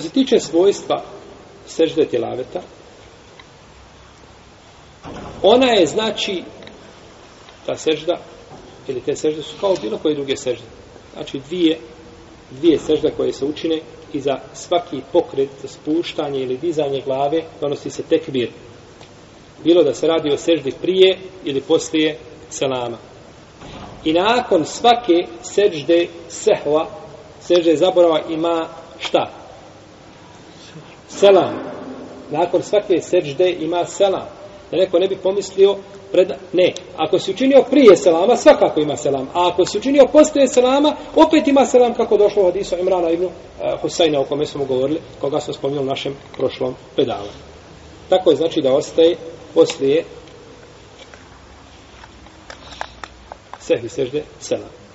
što se tiče svojstva sežde tilaveta, ona je znači ta sežda, ili te sežde su kao bilo koje druge sežde. Znači dvije, dvije sežde koje se učine i za svaki pokret, za spuštanje ili dizanje glave donosi se tekbir. Bilo da se radi o seždi prije ili poslije selama. I nakon svake sežde sehva, sežde zaborava ima šta? selam. Nakon svake sežde ima selam. Da neko ne bi pomislio pred... Ne, ako si učinio prije selama, svakako ima selam. A ako si učinio poslije selama, opet ima selam kako došlo u hadisu Imrana ibn eh, Husayna, o kome smo govorili, koga smo spominjali u našem prošlom pedalu. Tako je znači da ostaje poslije sehvi sežde selama.